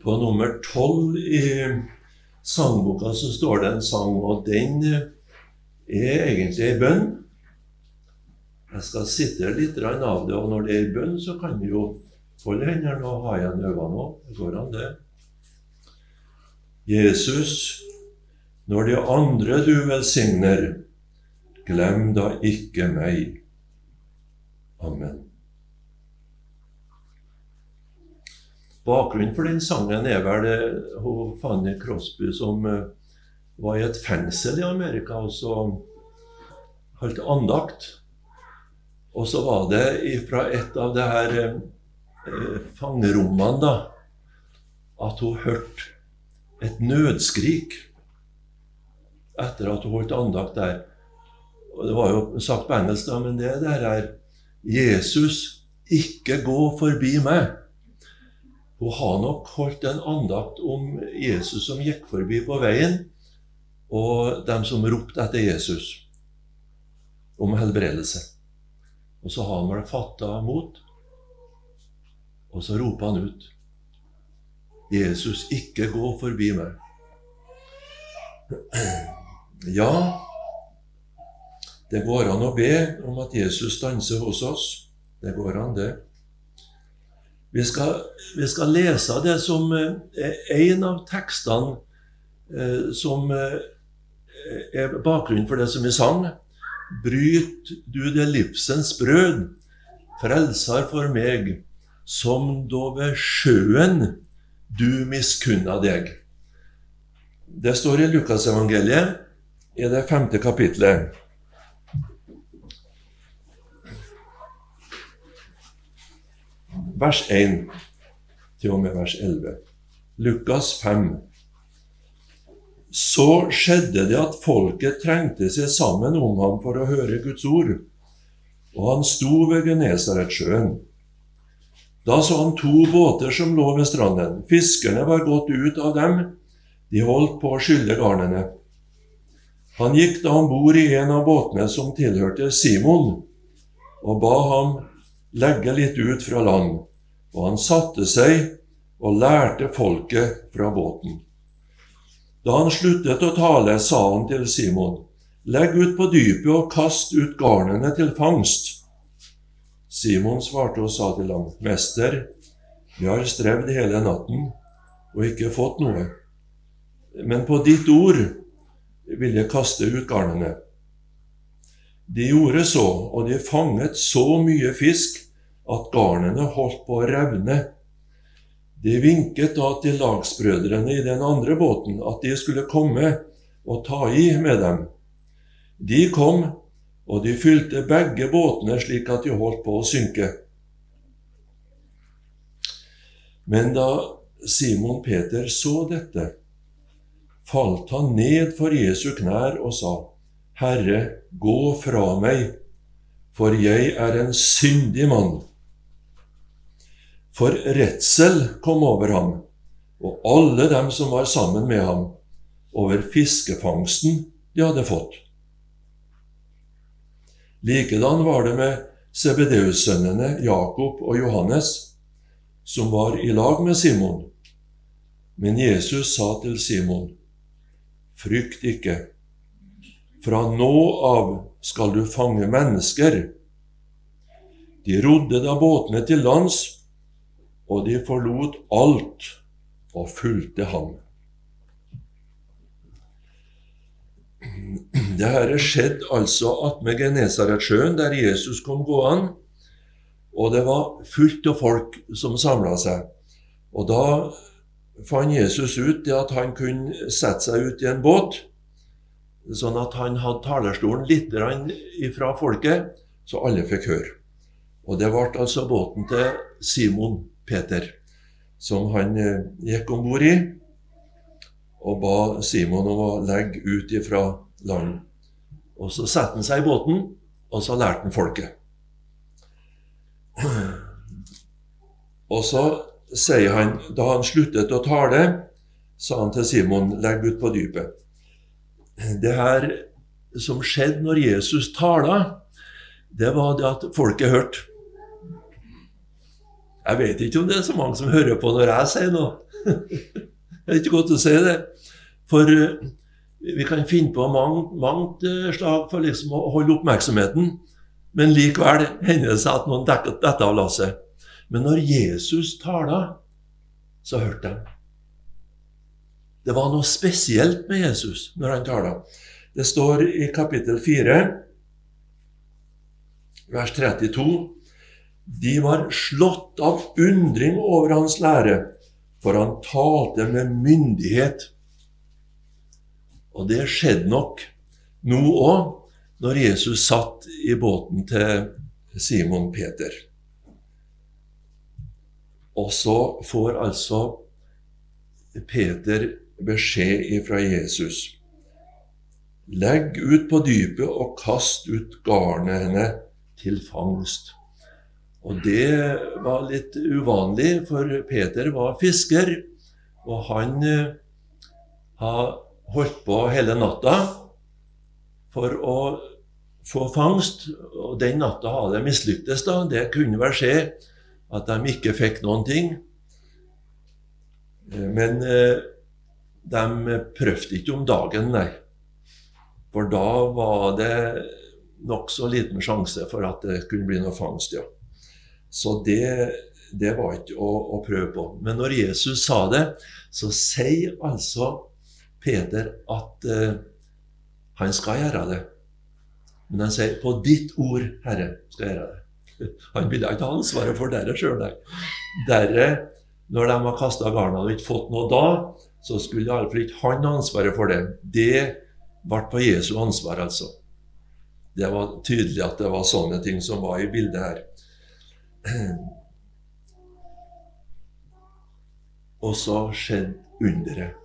På nummer tolv i sangboka så står det en sang, og den er egentlig ei bønn. Jeg skal sitte litt av det, og når det er ei bønn, så kan vi jo folde hendene og ha igjen øynene òg. Det går an, det. Jesus, når de andre du velsigner, glem da ikke meg. Amen. Bakgrunnen for den sangen er vel hun Fanny Crosby som eh, var i et fengsel i Amerika og så holdt andakt. Og så var det fra et av det her eh, fangerommene da, at hun hørte et nødskrik etter at hun holdt andakt der. Og Det var jo sagt på engelsk, da, men det der er Jesus, ikke gå forbi meg. Hun har nok holdt en andakt om Jesus som gikk forbi på veien, og dem som ropte etter Jesus om helbredelse. Og så har han vel fatta mot, og så roper han ut Jesus, ikke gå forbi meg. Ja, det går an å be om at Jesus stanser hos oss. Det går an, det. Vi skal, vi skal lese det som eh, en av tekstene eh, som eh, er bakgrunnen for det som vi sang. Bryt du det livsens brød, frelser for meg, som da ved sjøen du miskunna deg. Det står i Lukasevangeliet, i det femte kapitlet. Vers 1 til og med vers 11. Lukas 5. Så skjedde det at folket trengte seg sammen om ham for å høre Guds ord, og han sto ved Genesaretsjøen. Da så han to båter som lå ved stranden. Fiskerne var gått ut av dem, de holdt på å skylle garnene. Han gikk da om bord i en av båtene som tilhørte Simon, og ba ham legge litt ut fra land, og han satte seg og lærte folket fra båten. Da han sluttet å tale, sa han til Simon, Legg ut på dypet og kast ut garnene til fangst. Simon svarte og sa til ham, Mester, vi har strevd hele natten og ikke fått noe. Men på ditt ord vil jeg kaste ut garnene. De gjorde så, og de fanget så mye fisk at garnene holdt på å revne. De vinket da til lagsbrødrene i den andre båten at de skulle komme og ta i med dem. De kom, og de fylte begge båtene slik at de holdt på å synke. Men da Simon Peter så dette, falt han ned for Jesu knær og sa, Herre, gå fra meg, for jeg er en syndig mann. For redsel kom over ham og alle dem som var sammen med ham, over fiskefangsten de hadde fått. Likedan var det med Sebedeus-sønnene Jakob og Johannes, som var i lag med Simon. Men Jesus sa til Simon, Frykt ikke, fra nå av skal du fange mennesker. De rodde da båtene til lands, og de forlot alt og fulgte ham. Det her skjedde altså attmed Genesaretsjøen, der Jesus kom gående. Og det var fullt av folk som samla seg. Og da fant Jesus ut det at han kunne sette seg ut i en båt sånn at han hadde talerstolen litt ifra folket, så alle fikk høre. Og det ble altså båten til Simon Peter, som han eh, gikk om bord i og ba Simon om å legge ut ifra land. Og så satte han seg i båten, og så lærte han folket. Og så sier han, da han sluttet å tale, sa han til Simon, legg ut på dypet det her som skjedde når Jesus tala, det var det at folket hørte. Jeg vet ikke om det er så mange som hører på når jeg sier noe. det er ikke godt å si det. For eh, vi kan finne på mangt, mangt eh, slag for liksom å holde oppmerksomheten, men likevel hender det seg at noen detter av lasset. Men når Jesus tala, så hørte de. Det var noe spesielt med Jesus når han tala. Det står i kapittel 4, vers 32 De var slått av undring over hans lære, for han talte med myndighet. Og det skjedde nok nå òg, når Jesus satt i båten til Simon Peter. Og så får altså Peter beskjed fra Jesus. Legg ut på dypet og kast ut garnene til fangst. Og det var litt uvanlig, for Peter var fisker, og han eh, har holdt på hele natta for å få fangst. Og den natta hadde det mislyktes. da. Det kunne vel skje at de ikke fikk noen ting. Eh, men eh, de prøvde ikke om dagen, nei. For da var det nokså liten sjanse for at det kunne bli noe fangst, ja. Så det, det var ikke å, å, prøve på. Men når Jesus sa det, så sier altså Peter at eh, han skal gjøre det. Men han sier 'på ditt ord, Herre, skal jeg gjøre det'. Han ville ikke ha ansvaret for dere sjøl, nei. Dere, når de har kasta garna og ikke fått noe da, så skulle iallfall ikke han ha ansvaret for det. Det ble på Jesu ansvar, altså. Det var tydelig at det var sånne ting som var i bildet her. Og så skjedde underet.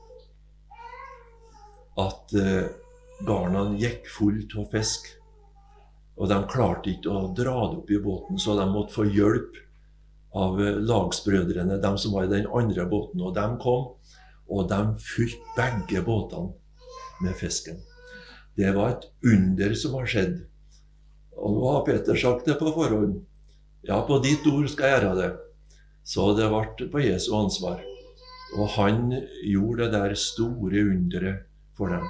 At eh, garna gikk fullt av fisk. Og de klarte ikke å dra det opp i båten, så de måtte få hjelp av eh, lagsbrødrene, de som var i den andre båten. Og de kom, og de fylte begge båtene med fisken. Det var et under som har skjedd. Og nå har Peter sagt det på forhånd. Ja, på ditt ord skal jeg gjøre det. Så det ble på Jesu ansvar. Og han gjorde det der store underet for dem.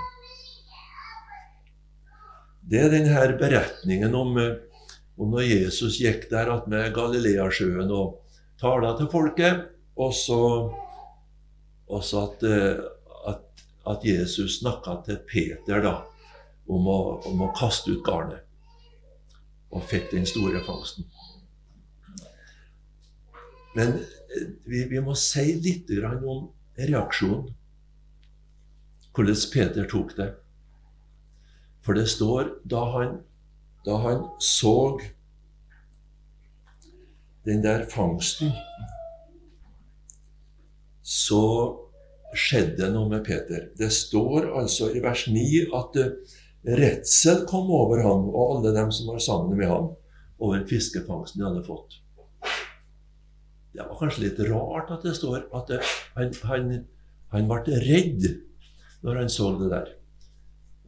Det er denne beretningen om, om når Jesus gikk der med Galileasjøen og tala til folket. Og så at, at, at Jesus snakka til Peter da, om å, om å kaste ut garnet, og fikk den store fangsten. Men eh, vi, vi må si litt om reaksjonen. Hvordan Peter tok det. For det står da han, da han så den der fangsten så skjedde noe med Peter. Det står altså i vers 9 at uh, redsel kom over ham og alle dem som var sammen med ham, over fiskefangsten de hadde fått. Det var kanskje litt rart at det står at det, han, han, han ble redd når han så det der.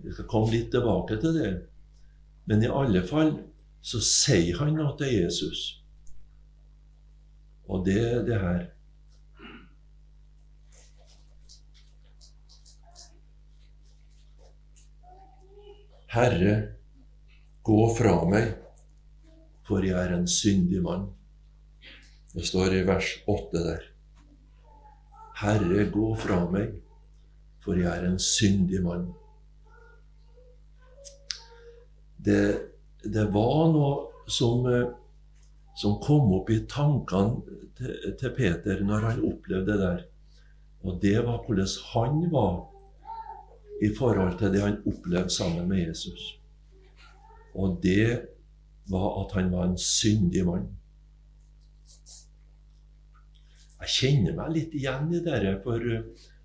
Vi skal komme litt tilbake til det. Men i alle fall så sier han noe til Jesus. Og det er det her Herre, gå fra meg, for jeg er en syndig mann. Det står i vers 8 der. Herre, gå fra meg, for jeg er en syndig mann. Det, det var noe som, som, kom opp i tankene til, til Peter når han opplevde det der. Og det var hvordan han var i forhold til det han opplevde sammen med Jesus. Og det var at han var en syndig mann. Jeg kjenner meg litt igjen i dette, for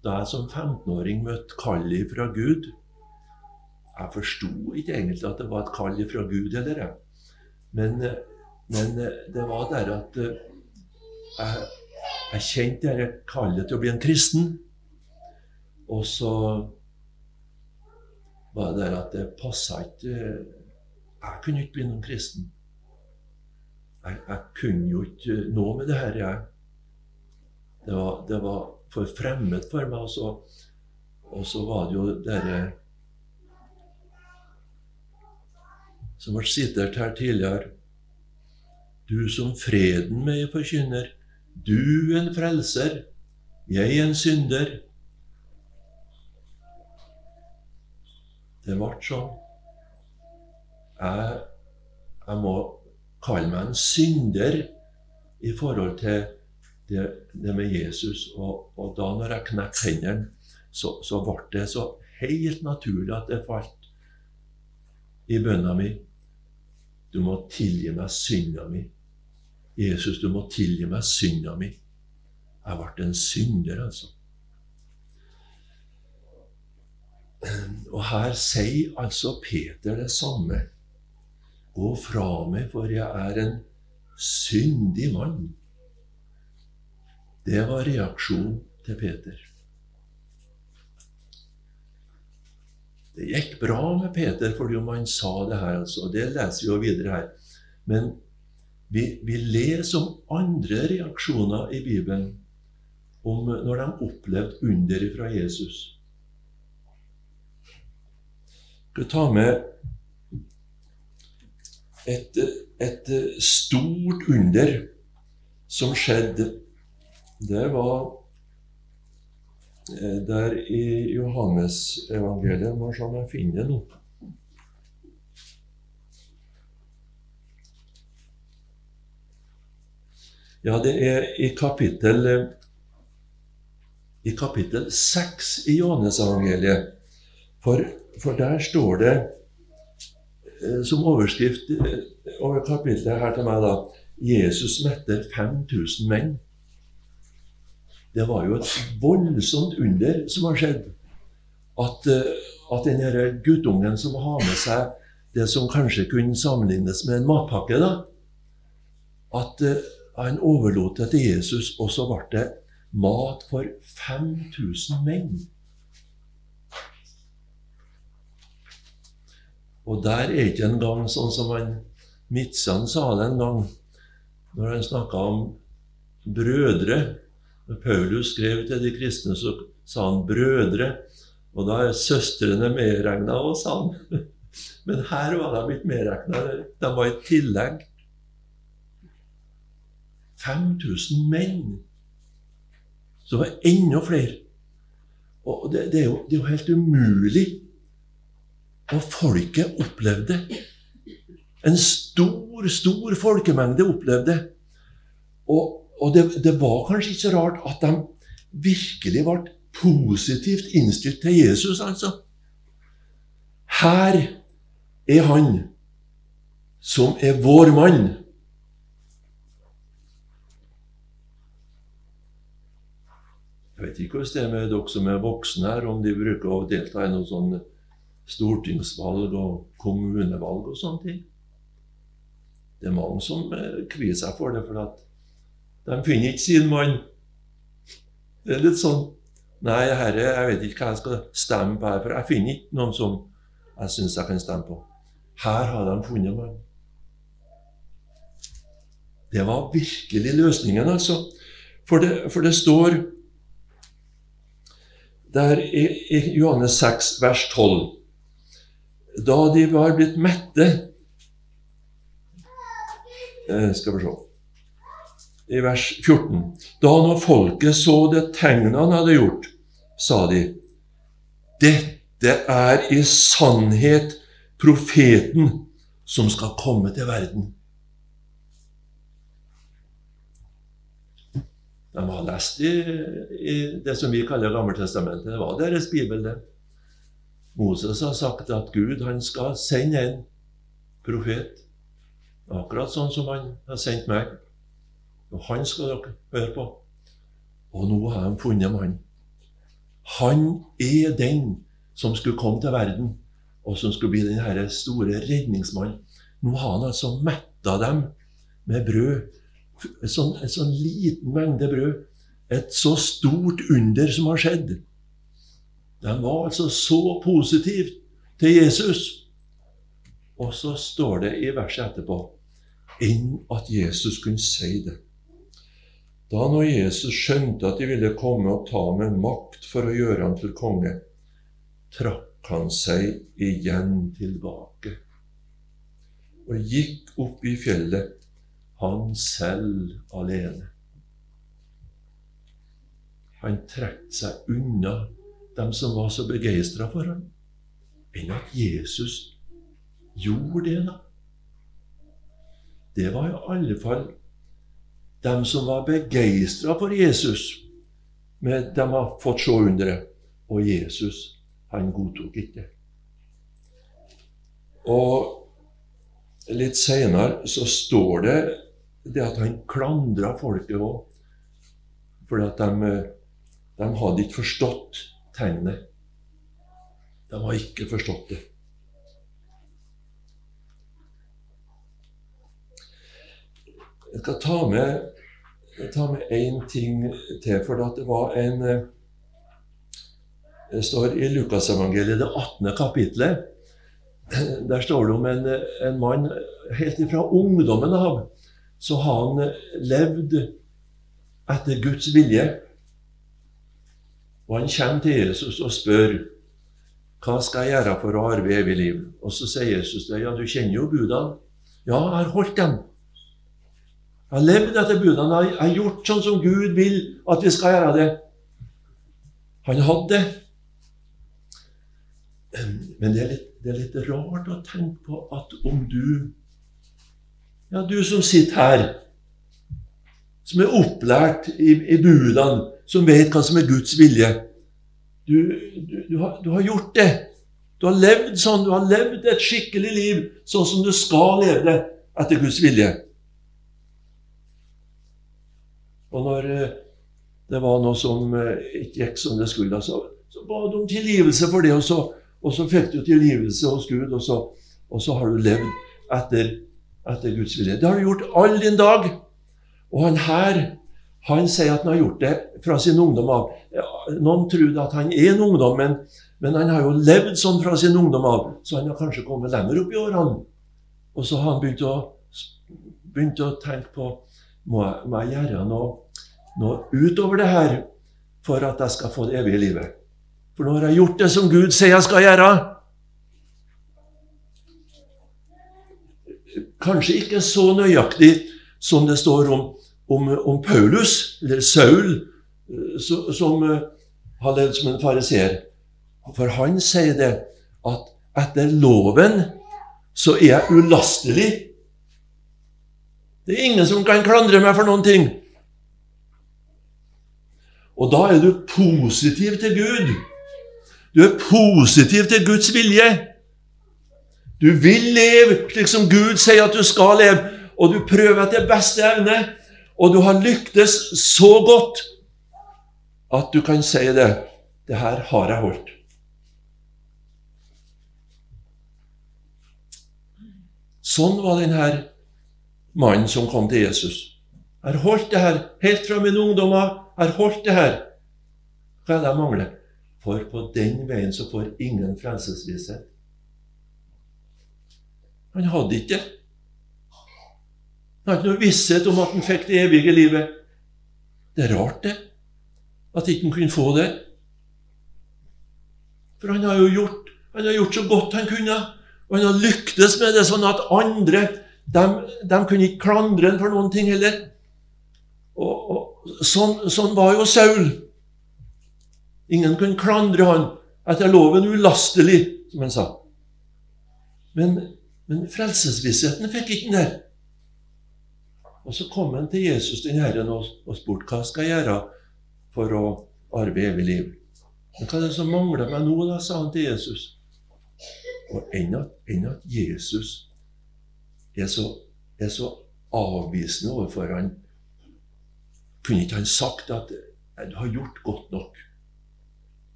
da jeg som 15-åring møtte kallet fra Gud Jeg forsto ikke egentlig at det var et kall fra Gud, eller men, men det var der at jeg, jeg kjente dette kallet til å bli en kristen. Og så var det der at det passa ikke Jeg kunne ikke bli noen kristen. Jeg, jeg kunne jo ikke nå med det her, jeg. Det var, det var for fremmed for meg. Og så, og så var det jo dere som ble sitert her tidligere. Du som freden meg forkynner, du en frelser, jeg en synder. Det ble sånn. Jeg, jeg må kalle meg en synder i forhold til det, det med Jesus. Og, og, da når jeg knekte hendene, så, så, ble det så helt naturlig at det falt i bønna mi. Du må tilgi meg synda mi. Jesus, du må tilgi meg synda mi. Jeg ble en synder, altså. Og her sier altså Peter det samme. Gå fra meg, for jeg er en syndig mann. Det var reaksjonen til Peter. Det gikk bra med Peter fordi om han sa det her. altså. Det leser vi jo videre her. Men vi, vi leser om andre reaksjoner i Bibelen om når de opplevde under fra Jesus. Jeg skal ta med et, et stort under som skjedde det var eh, der i Johannes-evangeliet se om jeg finner det nå. Ja, det er i kapittel i kapittel 6 i Johannes-evangeliet. For, for, der står det eh, som overskrift eh, over kapittelet her til meg da Jesus metter 5000 menn. Det var jo et voldsomt under som har skjedd. At, eh, at denne guttungen som har med seg det som kanskje kunne sammenlignes med en matpakke, da, at uh, han overlot det til Jesus, og så ble det mat for 5000 menn. Og der er ikke engang sånn som han Midtsand sa det en gang, når han snakka om brødre når Paulus skrev til de kristne, så sa han 'brødre'. Og da er søstrene medregna sa han. Men her var de ikke medregna. De var i tillegg. 5000 menn. Så det var enda flere. Og det, det, er jo, det, er jo, helt umulig. Og folket opplevde. En stor, stor folkemengde opplevde. Og og det, det, var kanskje ikke så rart at de virkelig ble positivt innstilt til Jesus, altså. Her er han som er vår mann. Jeg vet ikke hvordan det er med dere som er voksne her, om de bruker å delta i noen sånn stortingsvalg og kommunevalg og sånne ting. Det er mange som eh, kvier seg for det, for at de finner ikke sin mann. Det er litt sånn Nei, herre, jeg vet ikke hva jeg skal stemme på her, for jeg finner ikke noen som jeg syns jeg kan stemme på. Her har de funnet mann. Det var virkelig løsningen, altså. For det, for det står der i Johannes 6, vers 12 Da de var blitt mette eh, Skal vi se i vers 14. Da når folket så det tegnet han hadde gjort, sa de, dette er i sannhet profeten som skal komme til verden. De har lest i, i det som vi kaller Gammeltestamentet. Det var deres bibel, det. Moses har sagt at Gud han skal sende en profet, akkurat sånn som han har sendt meg. Og han skal dere høre på. Og nå har de funnet mannen. Han er den som skulle komme til verden, og som skulle bli den store redningsmannen. Nå har han altså metta dem med brød. En sånn, sånn liten mengde brød. Et så stort under som har skjedd. De var altså så positive til Jesus. Og så står det i verset etterpå enn at Jesus kunne si det. Da når Jesus skjønte at de ville komme og ta med makt for å gjøre ham til konge, trakk han seg igjen tilbake og gikk opp i fjellet, han selv alene. Han trakk seg unna dem som var så begeistra for ham, enn at Jesus gjorde det, da. Det var i alle fall dem som var begeistra for Jesus. Men de har fått se underet. Og Jesus, han godtok ikke. Og litt seinere så står det det at han klandra folket òg. Fordi at de, de hadde ikke forstått tegnet. De har ikke forstått det. Jeg skal ta med ta med én ting til, for det var en Det står i Lukasevangeliet, det 18. kapitlet. Der står det om en, en mann helt ifra ungdommen av så har han levd etter Guds vilje. Og han kommer til Jesus og spør hva skal jeg gjøre for å arve evig liv? Og så sier Jesus det. Ja, du kjenner jo budene. Ja, jeg har holdt dem. Jeg har levd etter budene. Jeg har gjort sånn som Gud vil at vi skal gjøre det. Han hadde det. Men det er, litt, det er litt rart å tenke på at om du Ja, du som sitter her, som er opplært i, i budene, som vet hva som er Guds vilje du, du, du, har, du har gjort det. Du har levd sånn. Du har levd et skikkelig liv sånn som du skal leve det etter Guds vilje. Og når eh, det var noe som eh, ikke gikk som det skulle, så, så ba du om tilgivelse for det, og så, og så fikk du tilgivelse hos Gud, og så, og så har du levd etter, etter, Guds vilje. Det har du gjort all din dag. Og han her han sier at han har gjort det fra sin ungdom av. Noen tror at han er en ungdom, men, men, han har jo levd sånn fra sin ungdom av, så han har kanskje kommet lenger opp i årene. Og så har han begynt å, begynt å tenke på må jeg, må jeg gjøre noe, noe, utover det her for at jeg skal få det evige livet. For nå har jeg gjort det som Gud sier jeg skal gjøre. Kanskje ikke så nøyaktig som det står om, om, om Paulus, eller Saul, som som har levd som en fariseer. For han sier det at etter loven så er jeg ulastelig det er ingen som kan klandre meg for noen ting. Og da er du positiv til Gud. Du er positiv til Guds vilje. Du vil leve slik som Gud sier at du skal leve, og du prøver etter beste evne. Og du har lyktes så godt at du kan si det. Det her har jeg holdt. Sånn var denne mannen som kom til Jesus. Jeg har holdt det her helt fra min ungdom av. Jeg har holdt det her. Hva er det jeg mangler? For på den veien så får ingen frelsesvisshet. Han hadde ikke det. Han hadde ikke noe visshet om at han fikk det evige livet. Det er rart, det. At ikke han kunne få det. For han har jo gjort, han har gjort så godt han kunne. Og han har lyktes med det sånn at andre de, de kunne ikke klandre ham for noen ting heller. Og, og sånn, sånn, var jo Saul. Ingen kunne klandre han etter loven ulastelig, som han sa. Men, men frelsesvissheten fikk ikke han der. Og så kom han til Jesus den Herren og, og spurte hva skal jeg gjøre for å arve evig liv. Men hva er det som mangler meg nå, da, sa han til Jesus. Og enn at, enn at Jesus er så, er så avvisende overfor han. Kunne ikke han sagt at 'du har gjort godt nok'?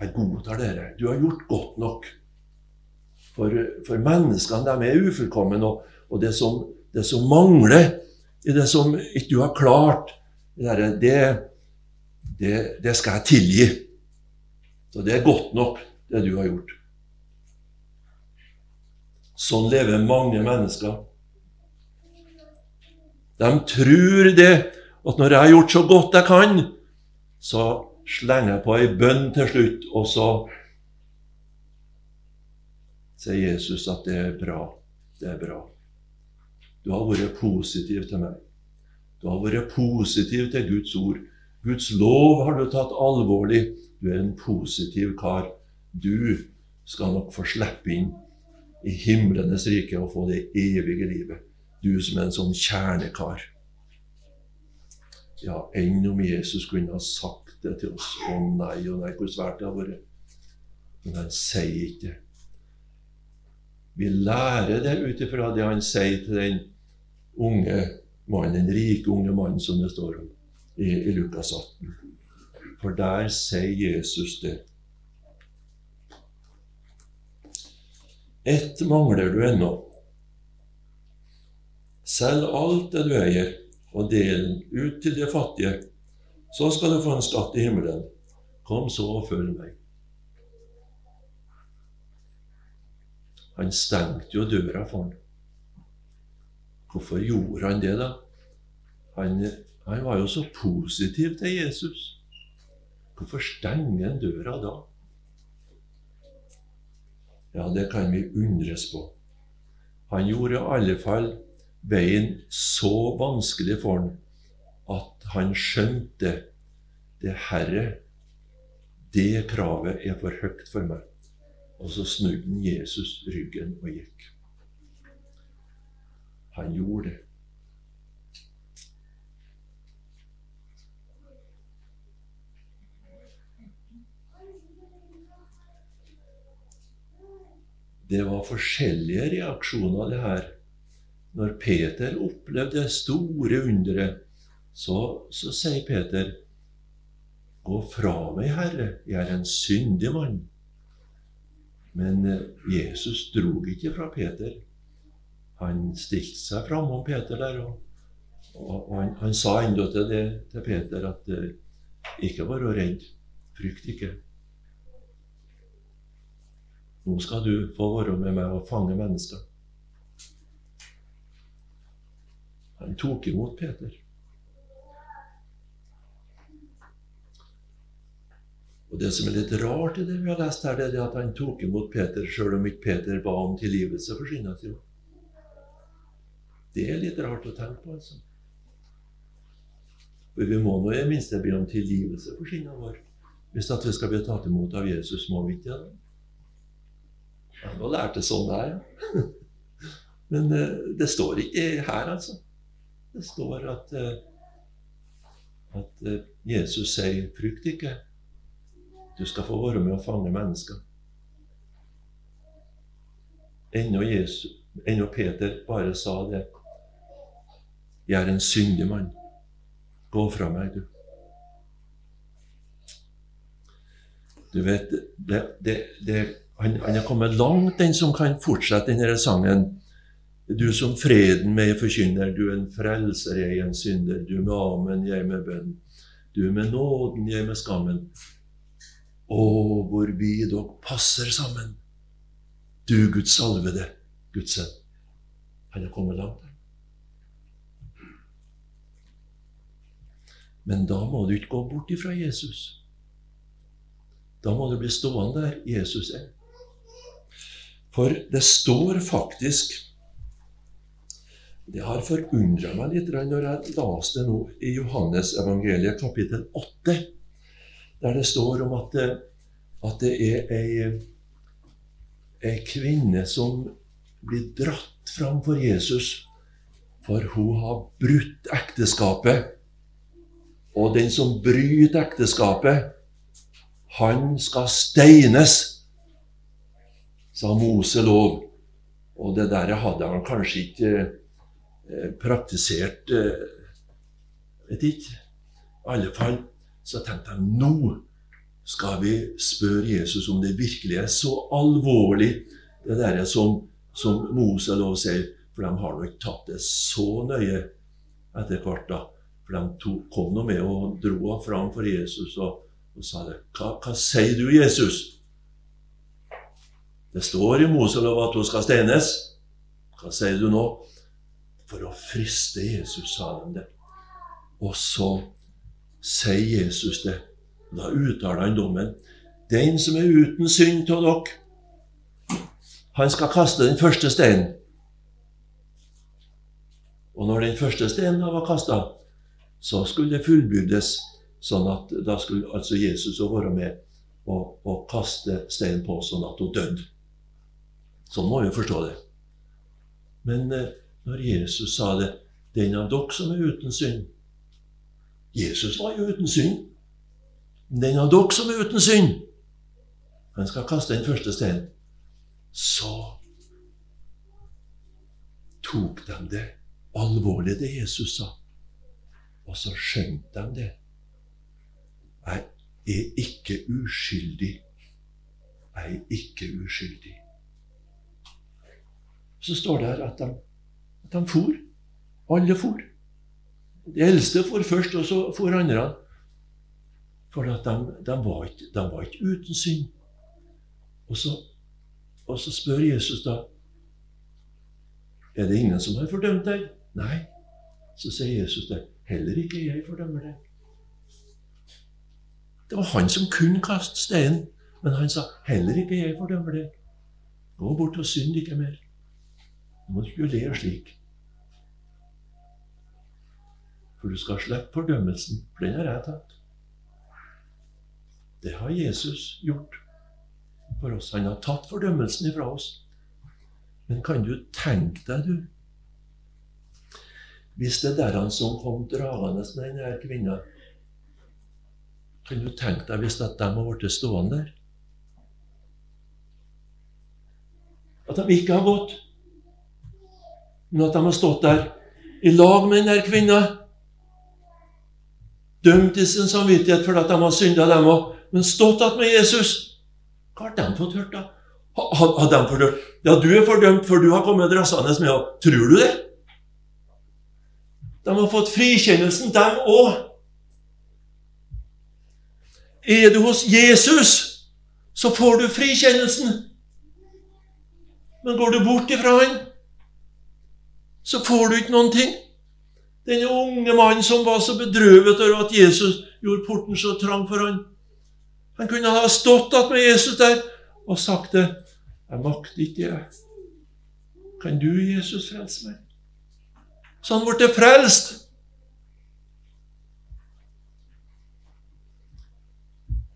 Jeg godtar dere. Du har gjort godt nok. For, for menneskene de er ufullkomne, og, og det, som, det, som, mangler det som ikke du har klart, det, det, det skal jeg tilgi. Så det er godt nok, det du har gjort. Sånn lever mange mennesker. De tror det, at når jeg har gjort så godt jeg kan, så slenger jeg på ei bønn til slutt, og så sier Jesus at det er bra. Det er bra. Du har vært positiv til meg. Du har vært positiv til Guds ord. Guds lov har du tatt alvorlig. Du er en positiv kar. Du skal nok få slippe inn i himlenes rike og få det evige livet. Du som er en sånn kjernekar. Ja, enn om Jesus kunne ha sagt det til oss. Å nei, å nei, hvor svært det har vært. Men han sier ikke det. Vi lærer det ut ifra det han sier til den unge mannen, den rike unge mannen som det står om i, i Lukas 18. For der sier Jesus det. Ett mangler du ennå. Selg alt det du eier, og del ut til de fattige. Så skal du få en skatt i himmelen. Kom så og følg meg. Han stengte jo døra for ham. Hvorfor gjorde han det, da? Han, han var jo så positiv til Jesus. Hvorfor stenger han døra da? Ja, det kan vi undres på. Han gjorde i alle fall veien så vanskelig for ham at han skjønte det herre, det kravet er for høyt for meg. Og så snudde han Jesus ryggen og gikk. Han gjorde det. Det var forskjellige reaksjoner, det her. Når Peter opplevde det store underet, så, så sier Peter, Gå fra meg, Herre, jeg er en syndig mann. Men eh, Jesus drog ikke fra Peter. Han stilte seg framom Peter der, og, og han, han, sa enda til, det, til Peter at uh, ikke vær redd, frykt ikke. Nå skal du få være med meg og fange mennesker. Han tok imot Peter. Og Det som er litt rart i det vi har lest her, det er at han tok imot Peter sjøl om ikke Peter ba om tilgivelse for sinna sine. Det er litt rart å tenke på, altså. For vi må nå i det minste be om tilgivelse for sinna vår. Hvis at vi skal bli tatt imot av Jesus, må vi ikke det? Jeg lærte lært sånn der, ja. Men uh, det står ikke her, altså. Det står at, uh, at uh, Jesus sier 'frykt ikke'. Du skal få være med å fange mennesker. Ennå, Jesus, ennå Peter bare sa det. Jeg er en syndig mann. Gå fra meg, du. Du vet, det, det, det, han, han er kommet langt, den som kan fortsette denne sangen. Du som freden meg forkynner, du en frelser, jeg en synder. Du med amen, jeg med bønn. Du med nåden, jeg med skammen. Å, hvor vi dog passer sammen. Du Guds salvede, Guds sønn. Han er kommet langt. Men da må du ikke gå bort ifra Jesus. Da må du bli stående der Jesus er. For det står faktisk Det har forundra meg litt når jeg leste det nå i Johannes evangeliet kapittel 8 der det står om at at det er ei, ei kvinne som blir dratt fram for Jesus, for hun har brutt ekteskapet. Og den som bryter ekteskapet, han skal steines, sa Mose lov. Og det der hadde han kanskje ikke eh, praktisert eh, Vet ikke. I alle fall så tenkte jeg nå skal vi spørre Jesus om det virkelig er så alvorlig, det der som, som Moselov sier. For de har nok tatt det så nøye etter hvert. da. For de to, kom nå med og dro ham fram for Jesus og, og sa det. Hva, hva sier du, Jesus? Det står i Moselov at hun skal steines. Hva sier du nå? For å friste Jesus, sa han det. Og så sier Jesus det. Da uttaler han dommen. Den som er uten synd av dere, han skal kaste den første steinen. Og når den første steinen var kasta, så skulle det fullbyrdes, sånn at da skulle altså Jesus være med og, og kaste steinen på, sånn at hun døde. Sånn må vi forstå det. Men eh, når Jesus sa det 'Den av dere som er uten synd' Jesus var jo uten synd. Men Den av dere som er uten synd, han skal kaste den første steinen. Så tok de det alvorlig, det Jesus sa. Og så skjønte de det. Jeg er ikke uskyldig. Jeg er ikke uskyldig. Så står det her at de, at de for. Alle for. De eldste for først, og så for andre. For at de, de, var ikke, de, var ikke, uten synd. Og så, og så spør Jesus da Er det ingen som har fordømt deg? Nei. Så sier Jesus det. Heller ikke jeg fordømmer deg. Det var han som kunne kaste steinen, men han sa heller ikke jeg fordømmer deg. Gå bort og synd ikke mer. Du må ikke le slik. For du skal slippe fordømmelsen, for den har jeg tatt. Det har Jesus gjort for oss. Han har tatt fordømmelsen ifra oss. Men kan du tenke deg, du Hvis det er han som kom dragende med denne kvinna Kan du tenke deg hvis at de har blitt stående der? At de ikke har gått, men at de har stått der i lag med denne kvinna dømt i sin samvittighet for at de har synda, dem òg, men stått igjen med Jesus. Hva har de fått hørt, da? Har, har de fordømt? Ja, du er fordømt, for du har kommet dressende med henne. Tror du det? De har fått frikjennelsen, dem òg. Er du hos Jesus, så får du frikjennelsen. Men går du bort ifra han, så får du ikke noen ting. Denne unge mannen som var så bedrøvet over at Jesus gjorde porten så trang for han. Han kunne ha stått med Jesus der og sagt det. 'Jeg makter ikke det. Kan du, Jesus, frelse meg?' Så han ble frelst.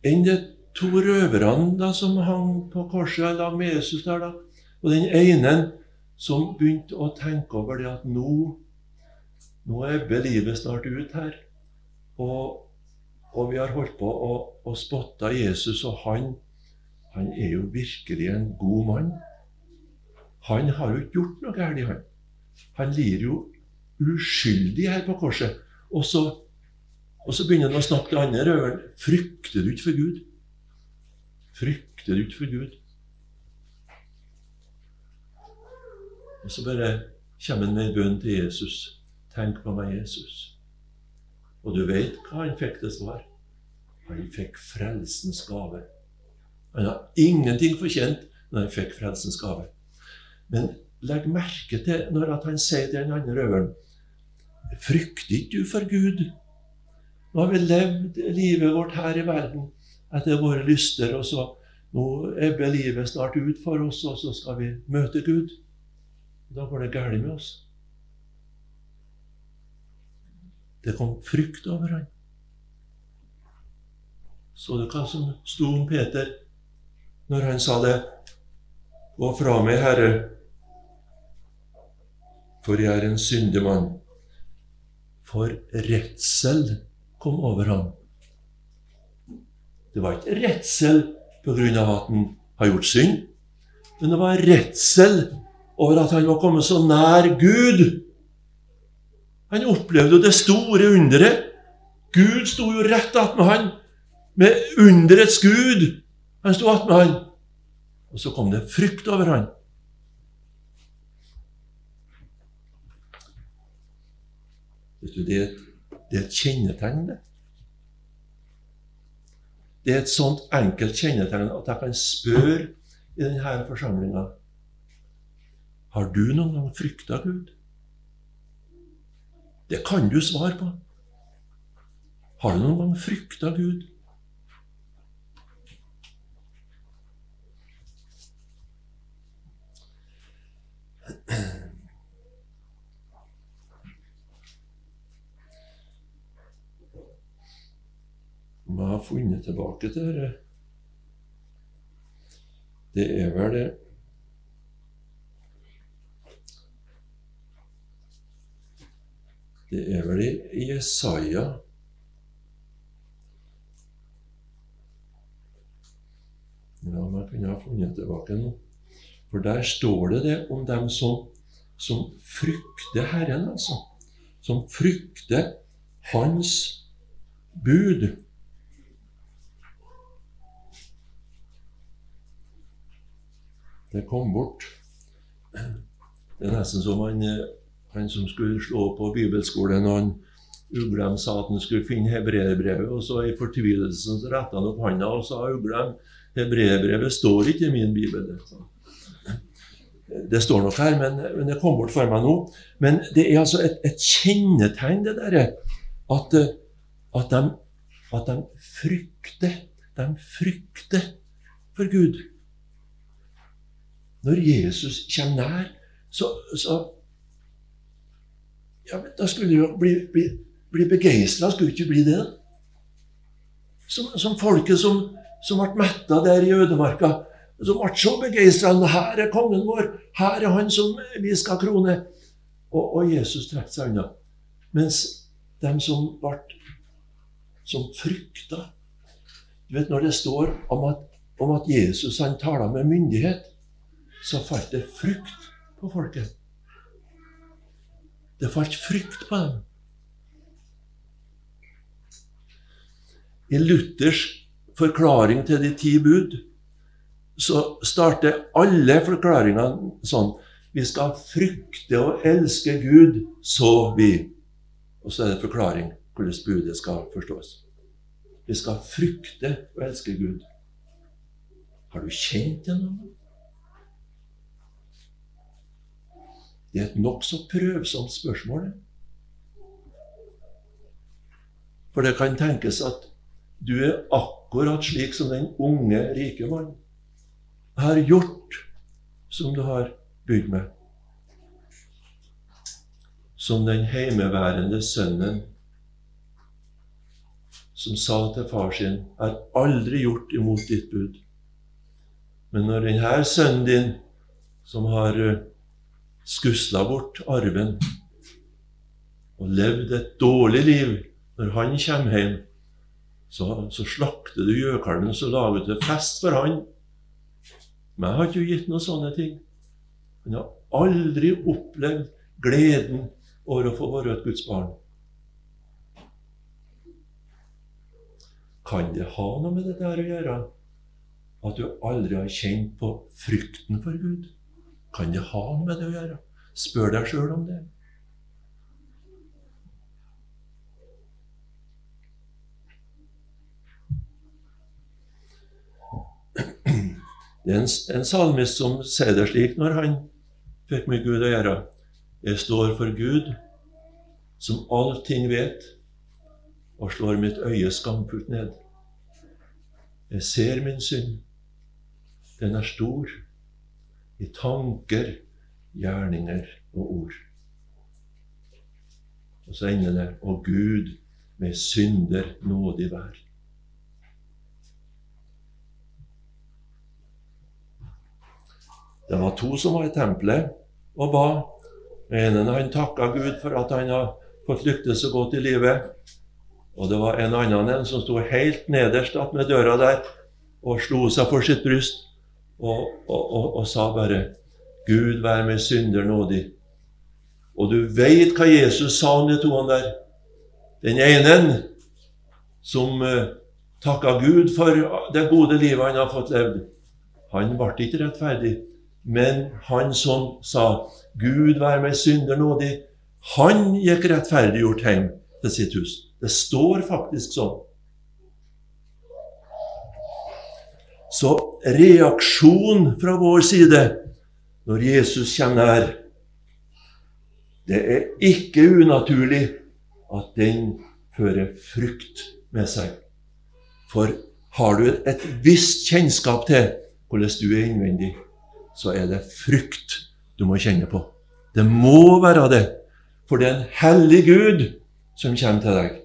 Enn de to røverne da, som hang på korset lag med Jesus der, da. Og den ene som begynte å tenke over det at nå nå ebber livet snart ut her. Og, og, vi har holdt på å, å spotte Jesus, og han, han er jo virkelig en god mann. Han har jo ikke gjort noe galt, han. Han lir jo uskyldig her på korset. Og så, og så begynner han å snakke til andre røveren. Frykter du ikke for Gud? Frykter du ikke for Gud? Og så bare kommer han med en bønn til Jesus. Tenk på meg, Jesus. Og du vet hva han fikk til svar? Han fikk frelsens gave. Han har ingenting fortjent når han fikk frelsens gave. Men legg merke til når han sier til den andre røveren Frykter ikke du for Gud? Nå har vi levd livet vårt her i verden etter våre lyster, og så nå ebber livet snart ut for oss, og så skal vi møte Gud. Da går det galt med oss. Det kom frykt over ham. Så du hva som sto om Peter når han sa det? Gå fra meg, Herre, for jeg er en syndig mann. For redsel kom over ham. Det var ikke redsel på grunn av at han har gjort synd, men det var redsel over at han var kommet så nær Gud han opplevde jo det store underet. Gud sto jo rett attmed han, med underets Gud. Han sto attmed han. Og så kom det frykt over han. Vet du, det er, et, det er et kjennetegn, det. Det er et sånt enkelt kjennetegn at jeg kan spørre i denne forsamlinga Har du noen gang frykta Gud? Det kan du svare på. Har du noen gang frykta Gud? Hva har funnet tilbake til dette? Det er vel det Det er vel i Jesaja Ja, man kunne ha funnet tilbake nå. For der står det det om dem som, som frykter Herren, altså. Som frykter Hans bud. Det kom bort. Det er nesten som han, han som skulle slå på bibelskolen og han Uglem sa at han skulle finne hebreerbrevet, og så i fortvilelsen så retta han opp handa og sa Uglem, hebreerbrevet står ikke i min bibel. Det står nok her, men, men, det kom bort for meg nå. Men det er altså et, et kjennetegn, det derre, at, at, de, at de frykter. De frykter for Gud. Når Jesus kommer nær, så, så ja, men Da skulle du jo bli, bli bli begeistra, skulle ikke bli det? Som, som folket som, som ble metta der i ødemarka. Som ble så begeistra. Her er kongen vår! Her er han som vi skal krone! Og, og Jesus trakk seg unna. Mens de som ble som frykta Du vet når det står om at, om at Jesus han taler med myndighet, så falt det frykt på folket. Det falt frykt på dem. I Luthers forklaring til de ti bud så starter alle forklaringene sånn Vi skal frykte og elske Gud, så vi Og så er det forklaring hvordan budet skal forstås. Vi skal frykte og elske Gud. Har du kjent det noen Det er et nokså prøvsomt spørsmål. For det kan tenkes at du er akkurat slik som den unge, rike mann. Har gjort som du har bydd med. Som den heimeværende sønnen som sa til far sin, 'Jeg har aldri gjort imot ditt bud'. Men når denne sønnen din, som har eh, skusla bort arven og levd et dårlig liv, når han kommer hjem, så, så slakter du gjøkalven, og lager du fest for han. Men jeg har ikke gitt noen sånne ting. Han har aldri opplevd gleden over å få være et Guds barn. Kan det ha noe med dette der å gjøre? At du aldri har kjent på frykten for Gud? Kan det ha noe med det å gjøre? Spør deg sjøl om det. Det er en, en salmist som sier det slik når han fikk med Gud å gjøre. Jeg står for Gud, som allting vet, og slår mitt øye skamfullt ned. Jeg ser min synd. Den er stor i tanker, gjerninger og ord. Og så ender det Og Gud, med synder nådig vær. Det var to som var i tempelet og ba. Den ene han takka Gud for at han har fått lyktes så godt i livet. Og det var en annen en som sto helt nederst med døra der og slo seg for sitt bryst og, og, og, sa bare Gud vær meg synder nådig. Og du veit hva Jesus sa om de to han der. Den ene som uh, takka Gud for det gode livet han har fått levd, han ble ikke rettferdig. Men han som sa 'Gud vær meg synder nådig', han gikk rettferdiggjort hjem til sitt hus. Det står faktisk sånn. Så reaksjon fra vår side når Jesus kommer nær Det er ikke unaturlig at den fører frukt med seg. For har du et visst kjennskap til hvordan du er innvendig, så er det frukt du må kjenne på. Det må være det, for det er en hellig Gud som kommer til deg.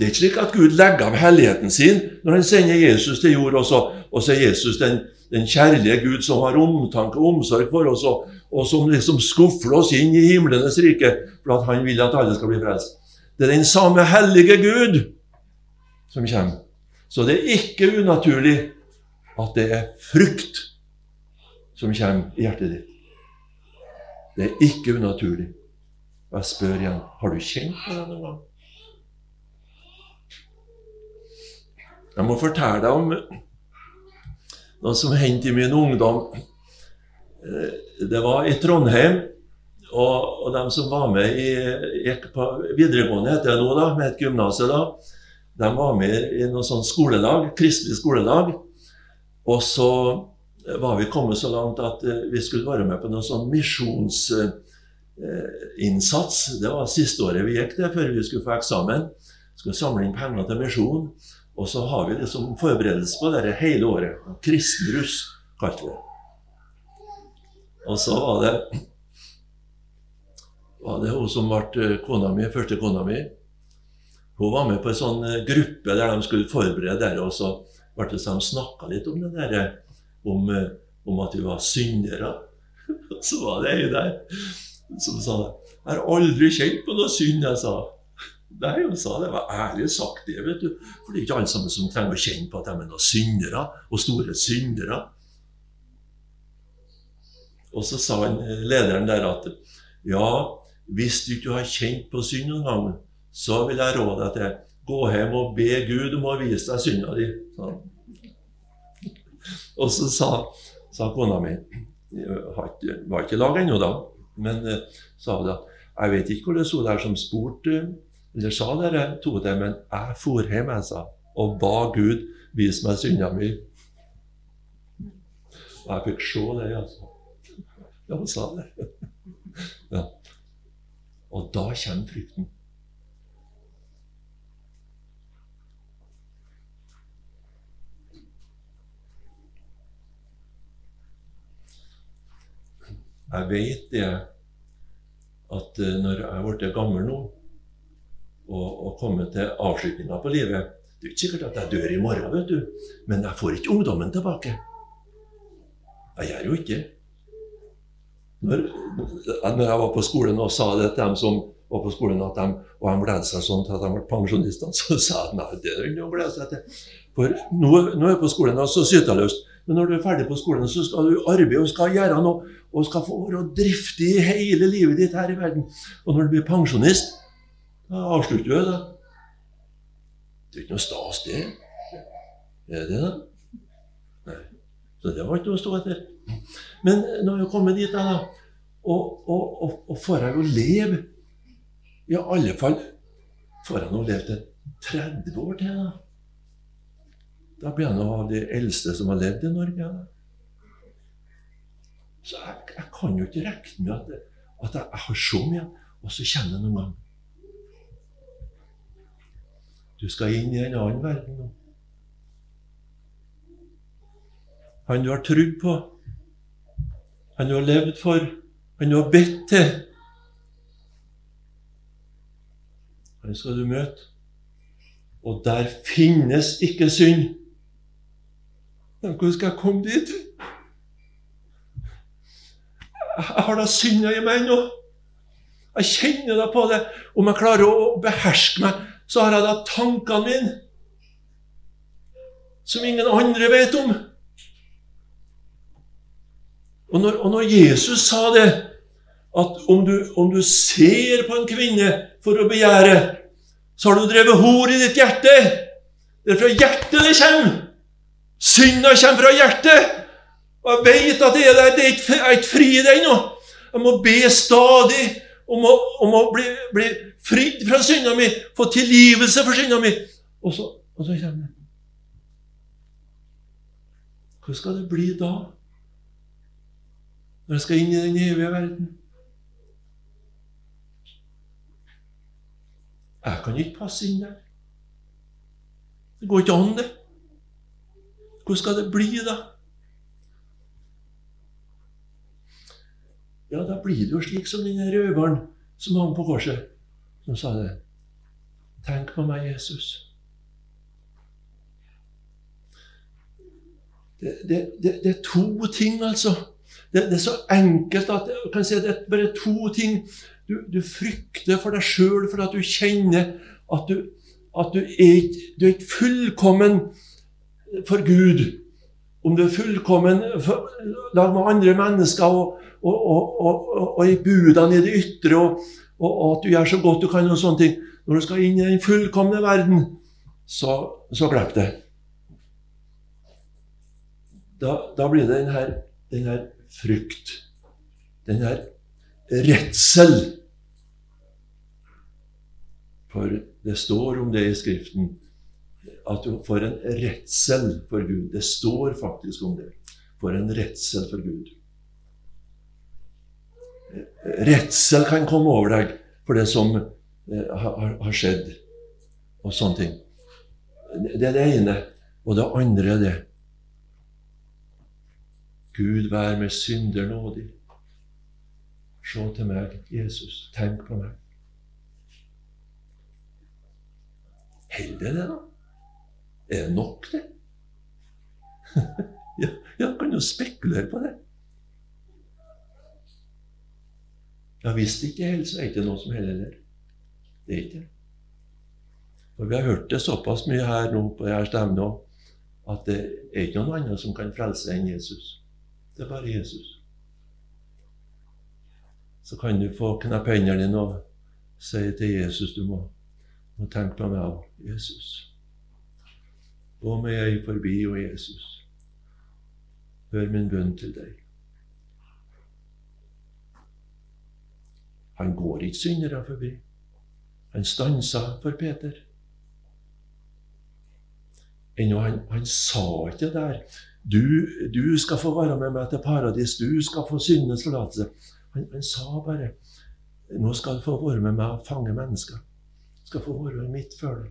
Det er ikke slik at Gud legger av helligheten sin når han sender Jesus til jord, og så, og så er Jesus den, den, kjærlige Gud som har omtanke og omsorg for oss, og, og som liksom skuffer oss inn i himlenes rike for at han vil at alle skal bli frelst. Det er den samme hellige Gud som kommer. Så det er ikke unaturlig at det er frukt som kommer i hjertet ditt. Det er ikke unaturlig. Og jeg spør igjen har du kjent på det noen gang? Jeg må fortelle deg om noe som hendte i min ungdom. Eh, det var i Trondheim. Og, og de som var med i gikk på videregående, heter det nå, da, med et gymnas, de var med i noe sånt skoledag, kristelig skoledag. Og så var vi kommet så langt at eh, vi skulle være med på noe sånn misjonsinnsats. Det var siste året vi gikk det, før vi skulle få eksamen. Skulle samle inn penger til misjon. Og så har vi liksom forberedelse på dette hele året. Kristenruss kalte vi det. Og så var det var det hun som ble eh, kona mi, første kona mi. Hun var med på en sånn eh, gruppe der de skulle forberede det. Og så ble det sånn, snakka litt om det der om, eh, om at vi var syndere. Og Så var det ei der som sa 'Jeg har aldri kjent på noe synd', jeg sa. Nei, hun sa det var ærlig sagt, det, vet du. For det er ikke alle sammen som trenger å kjenne på at de er noen syndere, og store syndere. Og så sa han, eh, lederen der at ja, hvis du ikke har kjent på synd noen gang, så vil jeg råde deg til gå hjem og be Gud om å vise deg synda di. Og så sa, sa kona mi Var ikke lag ennå da, men uh, sa hun da jeg vet ikke hvor det sto der som spurte, eller sa dere to det, men jeg for hjem, jeg sa, og ba Gud vise meg synda mi. Og jeg fikk se det, altså. Ja, hun sa det. Ja. Og da kommer frykten. Jeg vet det at eh, når jeg ble gammel nå og, og komme til avslutninga på livet Det er ikke sikkert at jeg dør i morgen, vet du, men jeg får ikke ungdommen tilbake. Jeg gjør jo ikke når, når jeg var på skolen og sa det til dem som var på skolen, at de, og de gledet seg sånn til at de ble pensjonister, så sa jeg nei, det er ikke noe å glede seg til. For nå, nå er jeg på skolen, og så sitter jeg løst. Men når du er ferdig på skolen, så skal du arbeide og skal gjøre noe. Og skal få være driftig hele livet ditt her i verden. Og når du blir pensjonist, da avslutter jo det. Det er ikke noe stas, det. Er det det? Nei. Så det var ikke noe å stå etter. Men når jeg kommet dit, da, og, og, og, og får jeg jo leve I alle fall får jeg nå leve til 30 år til. da. Da blir jeg nå av de eldste som har levd i Norge. Så jeg, jeg kan jo ikke regne med at, at jeg, har så mye. Og så kommer det noen gang. Du skal inn i en annen verden nå. Han du har trodd på, han du har levd for, han du har bedt til. Han skal du møte. Og der finnes ikke synd. Men hvordan skal jeg komme dit? Jeg har da synda i meg nå. Jeg kjenner da på det. Om jeg klarer å beherske meg, så har jeg da tankene mine som ingen andre vet om. Og når, og når Jesus sa det, at om du, om du, ser på en kvinne for å begjære, så har du drevet hor i ditt hjerte. Det er fra hjertet det kommer. Synda kommer fra hjertet. Og jeg vet at det er der. Det er ikke, jeg er ikke fri i det ennå. Jeg må be stadig om å, om å bli, bli fridd fra synda mi, få tilgivelse for synda mi. Og så, og så kommer det. Hva skal det bli da? Når jeg skal inn i den evige verden? Jeg kan ikke passe inn der. Det går ikke an, det. Hvordan skal det bli, da? Ja, da blir det jo slik som den røveren som hang på korset, som sa det. Tenk på meg, Jesus. Det, det, det, det er to ting, altså. Det, er så enkelt at kan si det er bare to ting. Du, du frykter for deg sjøl for at du kjenner at du, at du, er, du er ikke fullkommen for Gud. Om du er fullkommen lag med andre mennesker og, og, og, og, i budene i det ytre, og, at du gjør så godt du kan, og sånne ting. Når du skal inn i den fullkomne verden, så, så glipp det. Da, da, blir det den her frykt. Den her redsel. For det står om det i Skriften at du får en redsel for Gud. Det står faktisk om det. For en redsel for Gud. Redsel kan komme over deg for det som eh, har, skjedd, og sånne ting. Det er det ene. Og det andre er det Gud vær med synder nådig. Se til meg, Jesus. Tenk på meg. Holder det, da? Er det nok, det? ja, jeg kan jo spekulere på det. Ja, Hvis det ikke holder, så er det ikke noe som heller heller. Det er ikke det. For Vi har hørt det såpass mye her nå på denne stemmen at det er ikke noen andre som kan frelse enn Jesus. Det er bare Jesus. Så kan du få knappe hendene dine og si til Jesus du må, må tenke på meg òg. Jesus. Gå må jeg forbi, og Jesus. Hør min bønn til deg. Han går ikke syndere forbi. Han stansa for Peter. Ennå han, han sa ikke det der du, du, skal få være med meg til paradis. Du skal få syndenes forlatelse. Han, han, sa bare nå skal du få være med meg og fange mennesker. Du skal få være med mitt følge.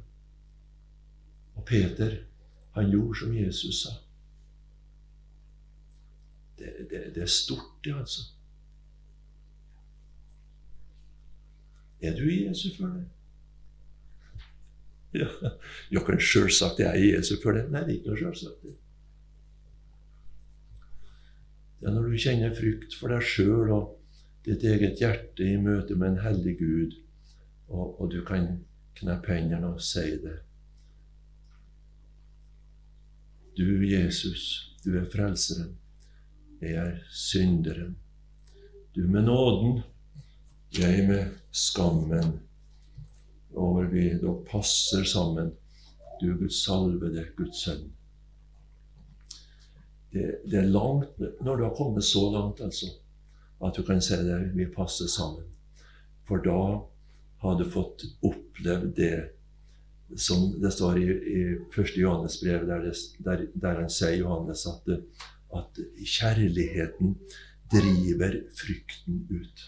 Og Peter, han gjorde som Jesus sa. Det, det, det er stort, det, altså. Er du i Jesu følge? Ja, Dere sjølsagt jeg er i Jesu følge. Nei, det er ikke noe sjølsagt. Det er når du kjenner frykt for deg sjøl og ditt eget hjerte i møte med en hellig Gud, og, og du kan kneppe hendene og si det. Du, Jesus, du er frelseren. Jeg er synderen. Du med nåden, jeg med skammen. Og vi da passer sammen. Du Guds salvede, Guds sønn det, det, er langt Når du har kommet så langt, altså, at du kan si det, vi passer sammen. For da har du fått opplevd det som det står i, i 1. Johannes brev, der, der, der, han sier Johannes at, at kjærligheten driver frykten ut.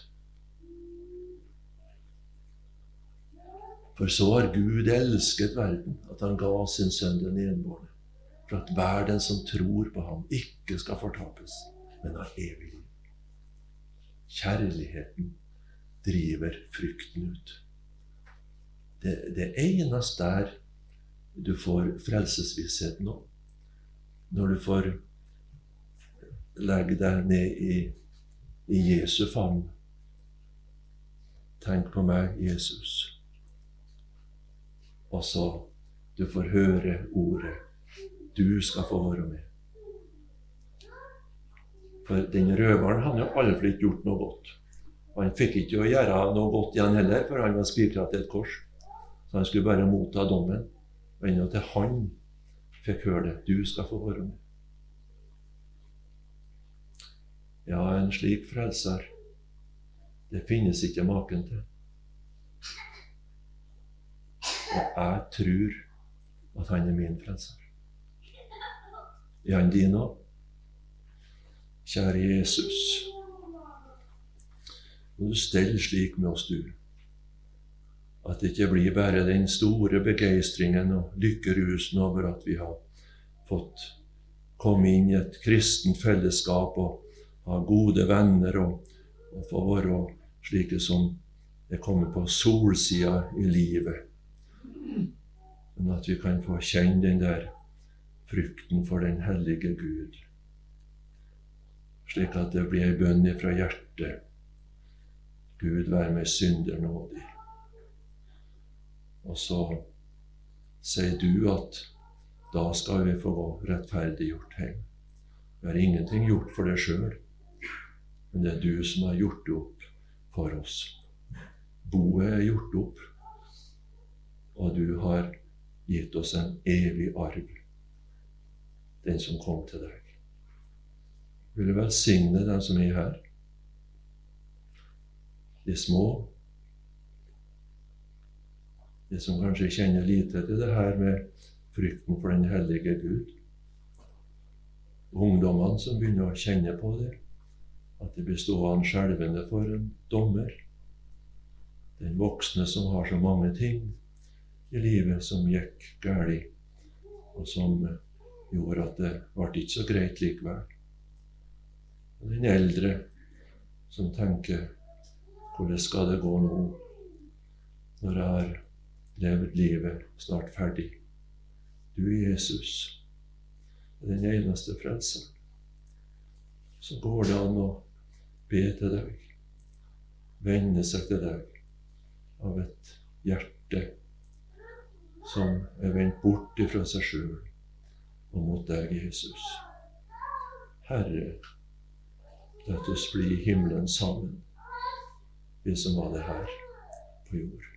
For så har Gud elsket verden, at han ga sin sønn den enbårne for at hver den som tror på ham, ikke skal fortapes, men har evig liv. Kjærligheten driver frykten ut. Det, det eneste der du får frelsesvisshet nå. Når du får legge deg ned i, i Jesu favn. Tenk på meg, Jesus. Og så du får høre ordet du skal få være med. For den røveren hadde jo aldri gjort noe godt. Han fikk ikke å gjøre noe godt igjen heller, for han var spikra til et kors. Så han skulle bare motta dommen. Og ennå til han fikk høre det. Du skal få være med. Ja, en slik frelser, det finnes ikke maken til. Og jeg tror at han er min frelser. Er han din òg? Kjære Jesus. Må du stelle slik med oss, du. At det ikke blir bare den store begeistringen og lykkerusen over at vi har fått komme inn i et kristent fellesskap og ha gode venner og, og få være slike som er kommet på solsida i livet. Men at vi kan få kjenne den der frykten for den hellige Gud, slik at det blir ei bønn fra hjertet. Gud, vær meg synder nådig. Og så sier du at da skal vi få rettferdiggjort hjem. Vi har ingenting gjort for deg sjøl, men det er du som har gjort det opp for oss. Boet er gjort opp, og du har gitt oss en evig arv, den som kom til deg. Vil du velsigne den som er her, de små de som kanskje kjenner lite til det her med frykten for den hellige Gud. Ungdommene som begynner å kjenne på det, at de blir stående skjelvende for en dommer. Den voksne som har så mange ting i livet som gikk galt, og som gjorde at det ble ikke så greit likevel. Og den eldre som tenker hvordan skal det gå nå, når jeg har levd livet snart ferdig. Du, Jesus, er den eneste frelseren. Så går det an å be til deg, vende seg til deg av et hjerte som er vendt bort ifra seg sjøl og mot deg, Jesus. Herre, la oss bli himmelen sammen, vi som var det her på jord.